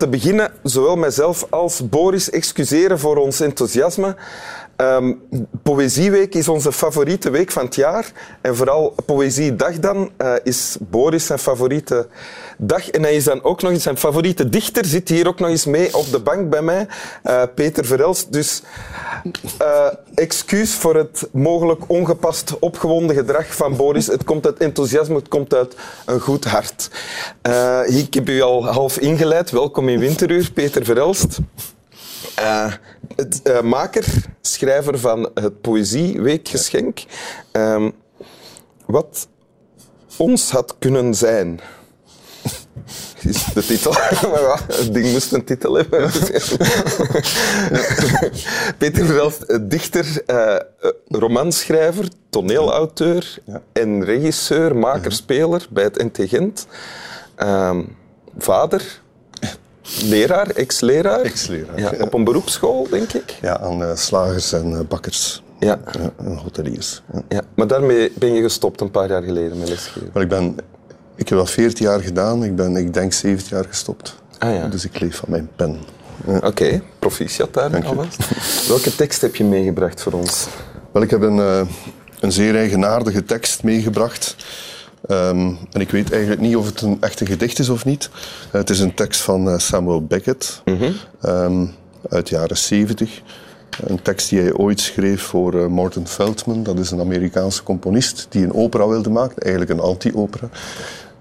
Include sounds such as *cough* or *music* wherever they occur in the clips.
te beginnen zowel mijzelf als Boris excuseren voor ons enthousiasme. Ehm, Poëzieweek is onze favoriete week van het jaar. En vooral Poëziedag dan eh, is Boris zijn favoriete dag. En hij is dan ook nog eens zijn favoriete dichter. Zit hier ook nog eens mee op de bank bij mij. eh, Peter Verelst. Dus eh, excuus voor het mogelijk ongepast opgewonden gedrag van Boris. Het komt uit enthousiasme, het komt uit een goed hart. Ik heb u al half ingeleid. Welkom in Winteruur, Peter Verelst. Het, eh, maker, schrijver van het Poëzieweekgeschenk. Ehm, wat ons had kunnen zijn. *laughs* Is de titel. *laughs* Maar ja, het ding moest een titel hebben. *laughs* Peter dichter, eh, romanschrijver, toneelauteur en regisseur, maker, speler bij het NT Gent. Ehm, vader, leraar, ex-leraar. Ex-leraar, Ja, op een beroepsschool, denk ik. Ja, aan slagers en eh, bakkers. Ja. En hoteliers. Ja. Maar daarmee ben je gestopt een paar jaar geleden met lesgeven. Maar ik, ben, ik heb dat 14 jaar gedaan. Ik ben, ik denk, 17 jaar gestopt. Ah ja. Dus ik leef van mijn pen. Oké, proficiat daar alvast. Welke tekst heb je meegebracht voor ons? Wel, ik heb een, eh, een zeer eigenaardige tekst meegebracht. Ehm, en ik weet eigenlijk niet of het een echte gedicht is of niet. Het is een tekst van eh, Samuel Beckett ehm, uit de jaren 70. Een tekst die hij ooit schreef voor eh, Morton Feldman. Dat is een Amerikaanse componist die een opera wilde maken, eigenlijk een anti-opera.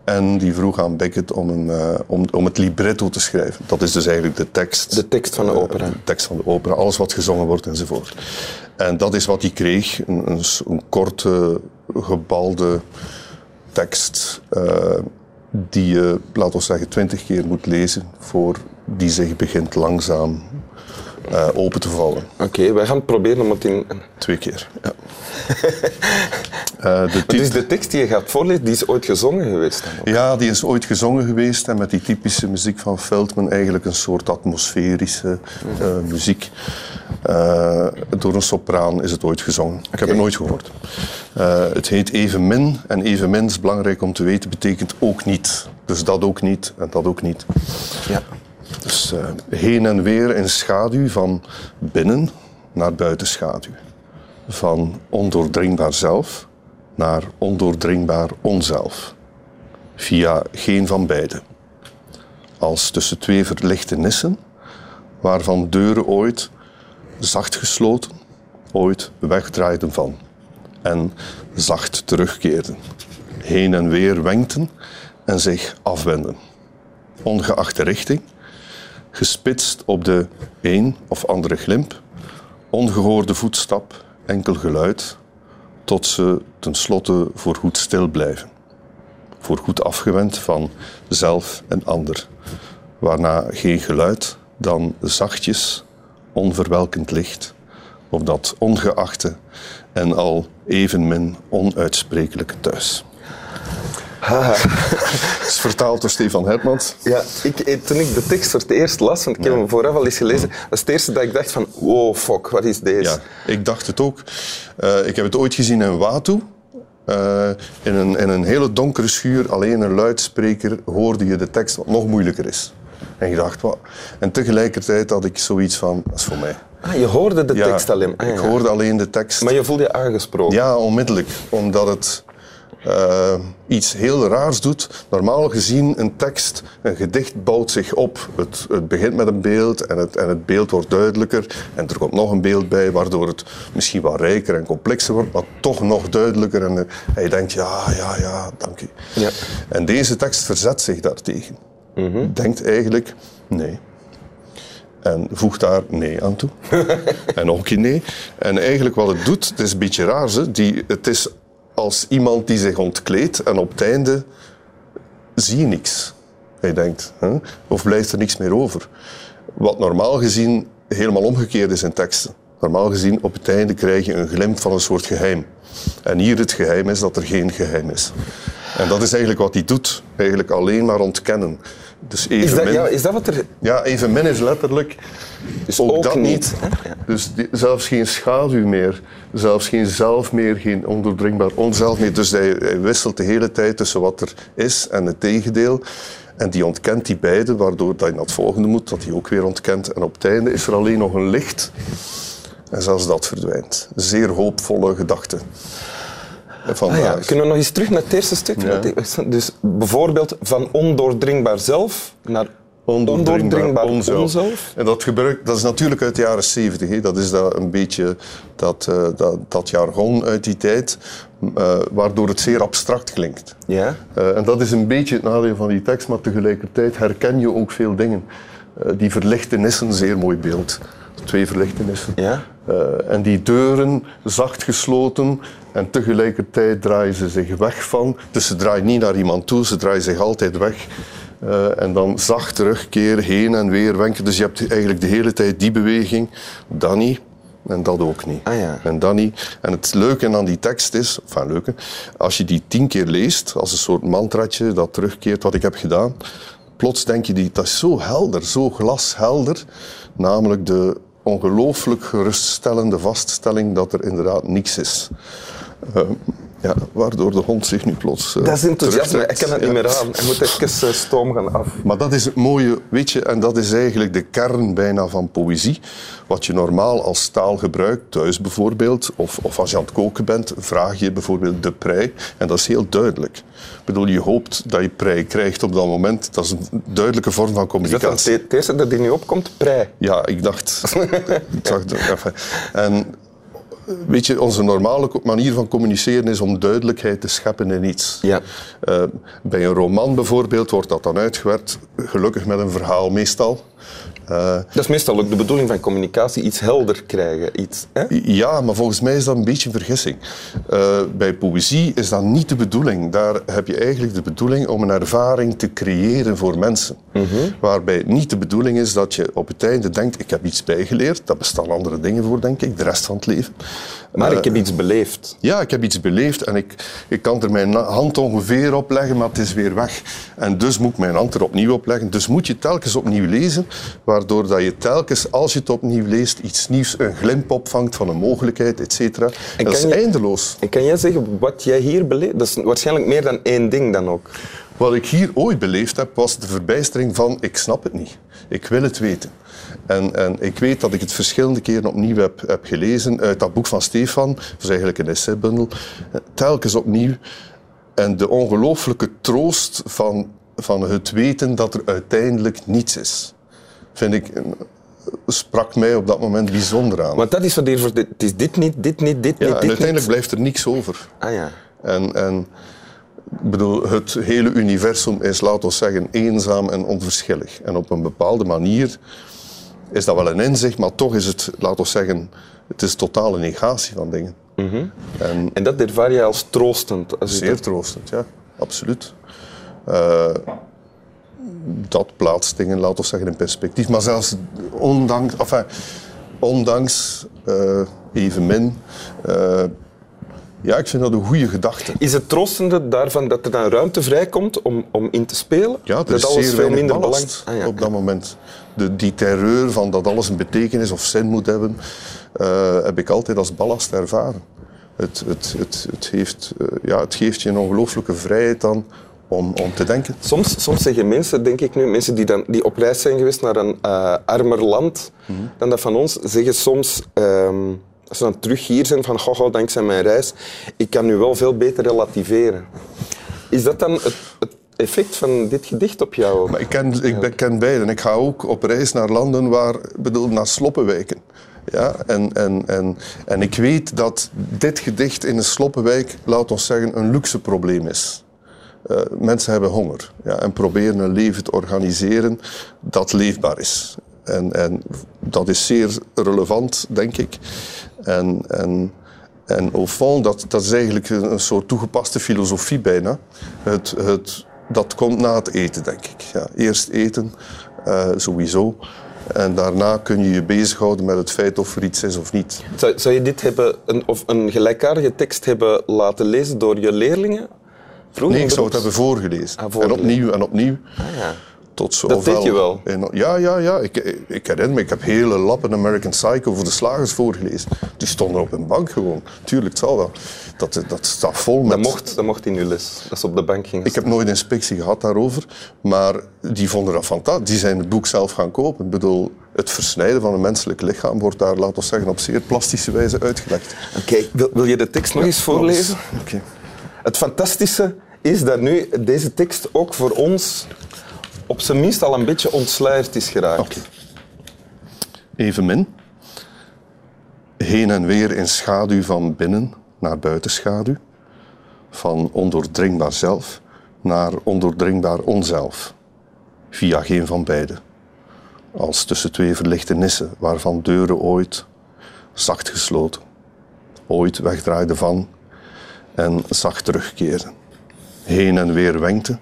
En die vroeg aan Beckett om, een, eh, om, om het libretto te schrijven. Dat is dus eigenlijk de tekst. De tekst van de opera. De tekst van de opera, alles wat gezongen wordt enzovoort. En dat is wat hij kreeg, een, een korte, gebalde tekst eh, die je, laten we zeggen, twintig keer moet lezen voor die zich begint langzaam eh, open te vallen. Oké, wij gaan het proberen om het in... Twee keer. Ja. *laughs* Eh, de Dus tit- de tekst die je gaat voorlezen, die is ooit gezongen geweest. dan. Ja, die is ooit gezongen geweest en met die typische muziek van Feldman eigenlijk een soort atmosferische eh, muziek. Eh, door een sopraan is het ooit gezongen. Ik heb het nooit gehoord. Eh, het heet evenmin en evenmin is belangrijk om te weten, betekent ook niet. Dus dat ook niet en dat ook niet. Ja. Dus heen en weer in schaduw van binnen naar buiten schaduw. Van ondoordringbaar zelf naar ondoordringbaar onzelf. Via geen van beide. Als tussen twee verlichte nissen, waarvan deuren ooit zacht gesloten, ooit wegdraaiden van. En zacht terugkeerden. Heen en weer wenkten en zich afwenden. Ongeacht de richting, gespitst op de een of andere glimp, ongehoorde voetstap, enkel geluid, tot ze tenslotte voorgoed stil blijven. Voorgoed afgewend van zelf en ander, waarna geen geluid dan zachtjes, onverwelkend licht op dat ongeachte en al evenmin onuitsprekelijke thuis. *laughs* Het is vertaald door Stefan Hermans. Ja, ik, eh, toen ik de tekst voor het eerst las, want ik heb hem vooraf al eens gelezen, dat is het eerste dat ik dacht van, wow, fuck, wat is deze? Ja, ik dacht het ook. Eh, ik heb het ooit gezien in Watu. Eh, in, een, in een hele donkere schuur, alleen een luidspreker, hoorde je de tekst wat nog moeilijker is. En je dacht, wat? En tegelijkertijd had ik zoiets van, dat is voor mij. Ah, je hoorde de Ja, tekst alleen. Ah, ik ja. hoorde alleen de tekst. Maar je voelde je aangesproken. Ja, onmiddellijk. Omdat het eh, iets heel raars doet. Normaal gezien, een tekst, een gedicht bouwt zich op. Het, het begint met een beeld en het, en het beeld wordt duidelijker. En er komt nog een beeld bij, waardoor het misschien wat rijker en complexer wordt, maar toch nog duidelijker. En, eh, en je denkt, ja, ja, ja, dank u. Ja. En deze tekst verzet zich daartegen. Denkt eigenlijk, nee. En voegt daar nee aan toe. *laughs* en nog een keer nee. En eigenlijk wat het doet, het is een beetje raar. Ze, die, het is als iemand die zich ontkleedt en op het einde zie je niks. Hij denkt, hè? of blijft er niks meer over. Wat normaal gezien helemaal omgekeerd is in teksten. Normaal gezien op het einde krijg je een glimp van een soort geheim. En hier het geheim is dat er geen geheim is. En dat is eigenlijk wat hij doet. Eigenlijk alleen maar ontkennen. Dus Is, dat, ja, is dat wat er... ja, evenmin is letterlijk dus ook, ook dat niet? Ja. Dus die- zelfs geen schaduw meer, zelfs geen zelf meer, geen ondoordringbaar onzelf meer. Dus hij, hij wisselt de hele tijd tussen wat er is en het tegendeel. En die ontkent die beide, waardoor dat je naar het volgende moet, dat hij ook weer ontkent. En op het einde is er alleen nog een licht. En zelfs dat verdwijnt. Zeer hoopvolle gedachte. Ah, ja. Kunnen we nog eens terug naar het eerste stuk? Dus bijvoorbeeld van ondoordringbaar zelf naar ondoordringbaar, onzelf. En dat, gebruik, dat is natuurlijk uit de jaren 70. Dat is dat een beetje dat, uh, dat, dat, jargon uit die tijd, uh, waardoor het zeer abstract klinkt. Ja. Uh, en dat is een beetje het nadeel van die tekst, maar tegelijkertijd herken je ook veel dingen. die verlichtenissen, zeer mooi beeld. Twee verlichtenissen. Ja. en die deuren zacht gesloten en tegelijkertijd draaien ze zich weg van. Dus ze draaien niet naar iemand toe, ze draaien zich altijd weg uh, en dan zacht terugkeren, heen en weer wenken. Dus je hebt eigenlijk de hele tijd die beweging. Dat niet. En dat ook niet. Ah, ja. En niet. En het leuke aan die tekst is, enfin leuke, als je die tien keer leest, als een soort mantratje dat terugkeert wat ik heb gedaan, plots denk je, die, dat is zo helder, zo glashelder. Namelijk de ongelooflijk geruststellende vaststelling dat er inderdaad niks is. Uh, ja, waardoor de hond zich nu plots. Uh, dat is enthousiasme, ik kan het niet meer aan. Hij moet even uh, stoom gaan af. Maar dat is het mooie, weet je, en dat is eigenlijk de kern bijna van poëzie. Wat je normaal als taal gebruikt, thuis bijvoorbeeld, of, of als je aan het koken bent, vraag je bijvoorbeeld de prei. En dat is heel duidelijk. Ik bedoel, je hoopt dat je prei krijgt op dat moment. Dat is een duidelijke vorm van communicatie. Is dat dat er nu opkomt? Prei? Ja, ik dacht. *laughs* ik dacht even. En weet je, onze normale manier van communiceren is om duidelijkheid te scheppen in iets. Ja. Uh, bij een roman bijvoorbeeld wordt dat dan uitgewerkt, gelukkig met een verhaal meestal. Uh, dat is meestal ook de bedoeling van communicatie, iets helder krijgen. Iets, hè? Ja, maar volgens mij is dat een beetje een vergissing. Uh, bij poëzie is dat niet de bedoeling. Daar heb je eigenlijk de bedoeling om een ervaring te creëren voor mensen. Mm -hmm. Waarbij niet de bedoeling is dat je op het einde denkt, ik heb iets bijgeleerd, daar bestaan andere dingen voor, denk ik, de rest van het leven. Maar uh, ik heb iets beleefd. Ja, ik heb iets beleefd en ik, ik kan er mijn hand ongeveer op leggen, maar het is weer weg. En dus moet ik mijn hand er opnieuw op leggen. Dus moet je telkens opnieuw lezen, waardoor dat je telkens, als je het opnieuw leest, iets nieuws, een glimp opvangt van een mogelijkheid, et cetera. Dat is je, eindeloos. En kan jij zeggen wat jij hier beleeft? Dat is waarschijnlijk meer dan één ding dan ook. Wat ik hier ooit beleefd heb, was de verbijstering van ik snap het niet. Ik wil het weten. En, en ik weet dat ik het verschillende keren opnieuw heb, heb gelezen uit dat boek van Stefan. Dat is eigenlijk een essaybundel. Telkens opnieuw. En de ongelooflijke troost van, van het weten dat er uiteindelijk niets is. Vind ik sprak mij op dat moment bijzonder aan. Want dat is wat hier voor. Het is dit niet, dit niet, dit ja, niet. En dit uiteindelijk niet. blijft er niks over. Ah ja. En, en ik bedoel, het hele universum is, laten we zeggen, eenzaam en onverschillig. En op een bepaalde manier is dat wel een inzicht, maar toch is het, laten we zeggen, het is totale negatie van dingen. Mm -hmm. en, en, dat ervaar je als troostend? Als zeer dat... troostend, ja, absoluut. Uh, dat plaatst dingen, laten we zeggen, in perspectief. Maar zelfs ondanks, enfin, ondanks uh, evenmin, uh, ja, ik vind dat een goede gedachte. Is het troostende daarvan dat er dan ruimte vrijkomt om, om in te spelen? Ja, dat is alles veel minder belang ah, ja, op dat moment. De, die terreur van dat alles een betekenis of zin moet hebben, uh, heb ik altijd als ballast ervaren. Het, het, het, het, heeft, uh, ja, het geeft je een ongelooflijke vrijheid dan om, om te denken. Soms, soms zeggen mensen, denk ik nu, mensen die, dan, die op reis zijn geweest naar een uh, armer land mm -hmm. dan dat van ons, zeggen soms... Um, als ze dan terug hier zijn van, goh, goh, dankzij mijn reis, ik kan nu wel veel beter relativeren. Is dat dan het, het effect van dit gedicht op jou? Maar ik ken, ik ben, ken beiden. Ik ga ook op reis naar landen waar, bedoel, naar sloppenwijken. Ja, en, en, en, en ik weet dat dit gedicht in een sloppenwijk, laat ons zeggen, een luxe probleem is. Uh, mensen hebben honger ja, en proberen een leven te organiseren dat leefbaar is. En, en dat is zeer relevant, denk ik. En, en, en au fond, dat, dat is eigenlijk een soort toegepaste filosofie bijna. Het, het, dat komt na het eten, denk ik. Ja, eerst eten, uh, sowieso. En daarna kun je je bezighouden met het feit of er iets is of niet. Zou, zou je dit hebben, een, of een gelijkaardige tekst hebben laten lezen door je leerlingen? Vroeger nee, ik zou het hebben voorgelezen. Ah, voorgelezen. En opnieuw en opnieuw. Ah, ja tot zo. Dat deed je wel? En, ja, ja, ja. Ik, ik herinner me, ik heb hele lappen American Psycho voor de slagers voorgelezen. Die stonden op een bank gewoon. Tuurlijk, het zal wel. Dat, dat staat vol met... Dat mocht, dat mocht in uw les, dat ze op de bank gingen Ik heb nooit inspectie gehad daarover, maar die vonden dat fantastisch. Die zijn het boek zelf gaan kopen. Ik bedoel, het versnijden van een menselijk lichaam wordt daar, laten we zeggen, op zeer plastische wijze uitgelegd. Oké, wil, wil je de tekst nog eens voorlezen? Oké. Het fantastische is dat nu deze tekst ook voor ons op zijn minst al een beetje ontsluierd is geraakt. Evenmin. Heen en weer in schaduw van binnen naar buitenschaduw. Van ondoordringbaar zelf naar ondoordringbaar onzelf. Via geen van beide. Als tussen twee verlichte nissen waarvan deuren ooit zacht gesloten, ooit wegdraaiden van en zacht terugkeerden. Heen en weer wenkten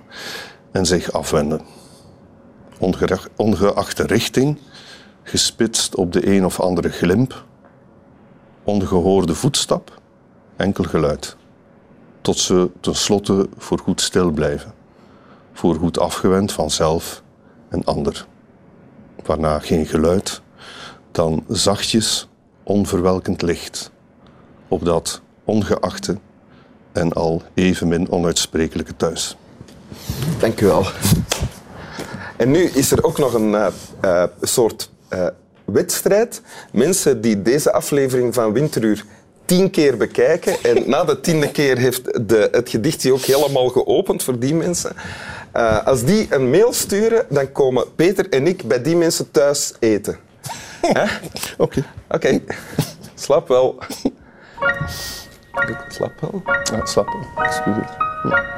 en zich afwenden ongeacht- ongeacht de richting, gespitst op de een of andere glimp, ongehoorde voetstap, enkel geluid, tot ze tenslotte voorgoed stil blijven, voorgoed afgewend van zelf en ander, waarna geen geluid, dan zachtjes onverwelkend licht op dat ongeachte en al evenmin onuitsprekelijke thuis. Dank u wel. En nu is er ook nog een eh, eh, soort eh, wedstrijd. Mensen die deze aflevering van Winteruur tien keer bekijken. *laughs* En na de tiende keer heeft de, het gedicht zich ook helemaal geopend voor die mensen. Als die een mail sturen, dan komen Peter en ik bij die mensen thuis eten. *laughs* Oké. Oké, slaap wel. Slaap wel. Ja, slapen. Excuseer. Ja.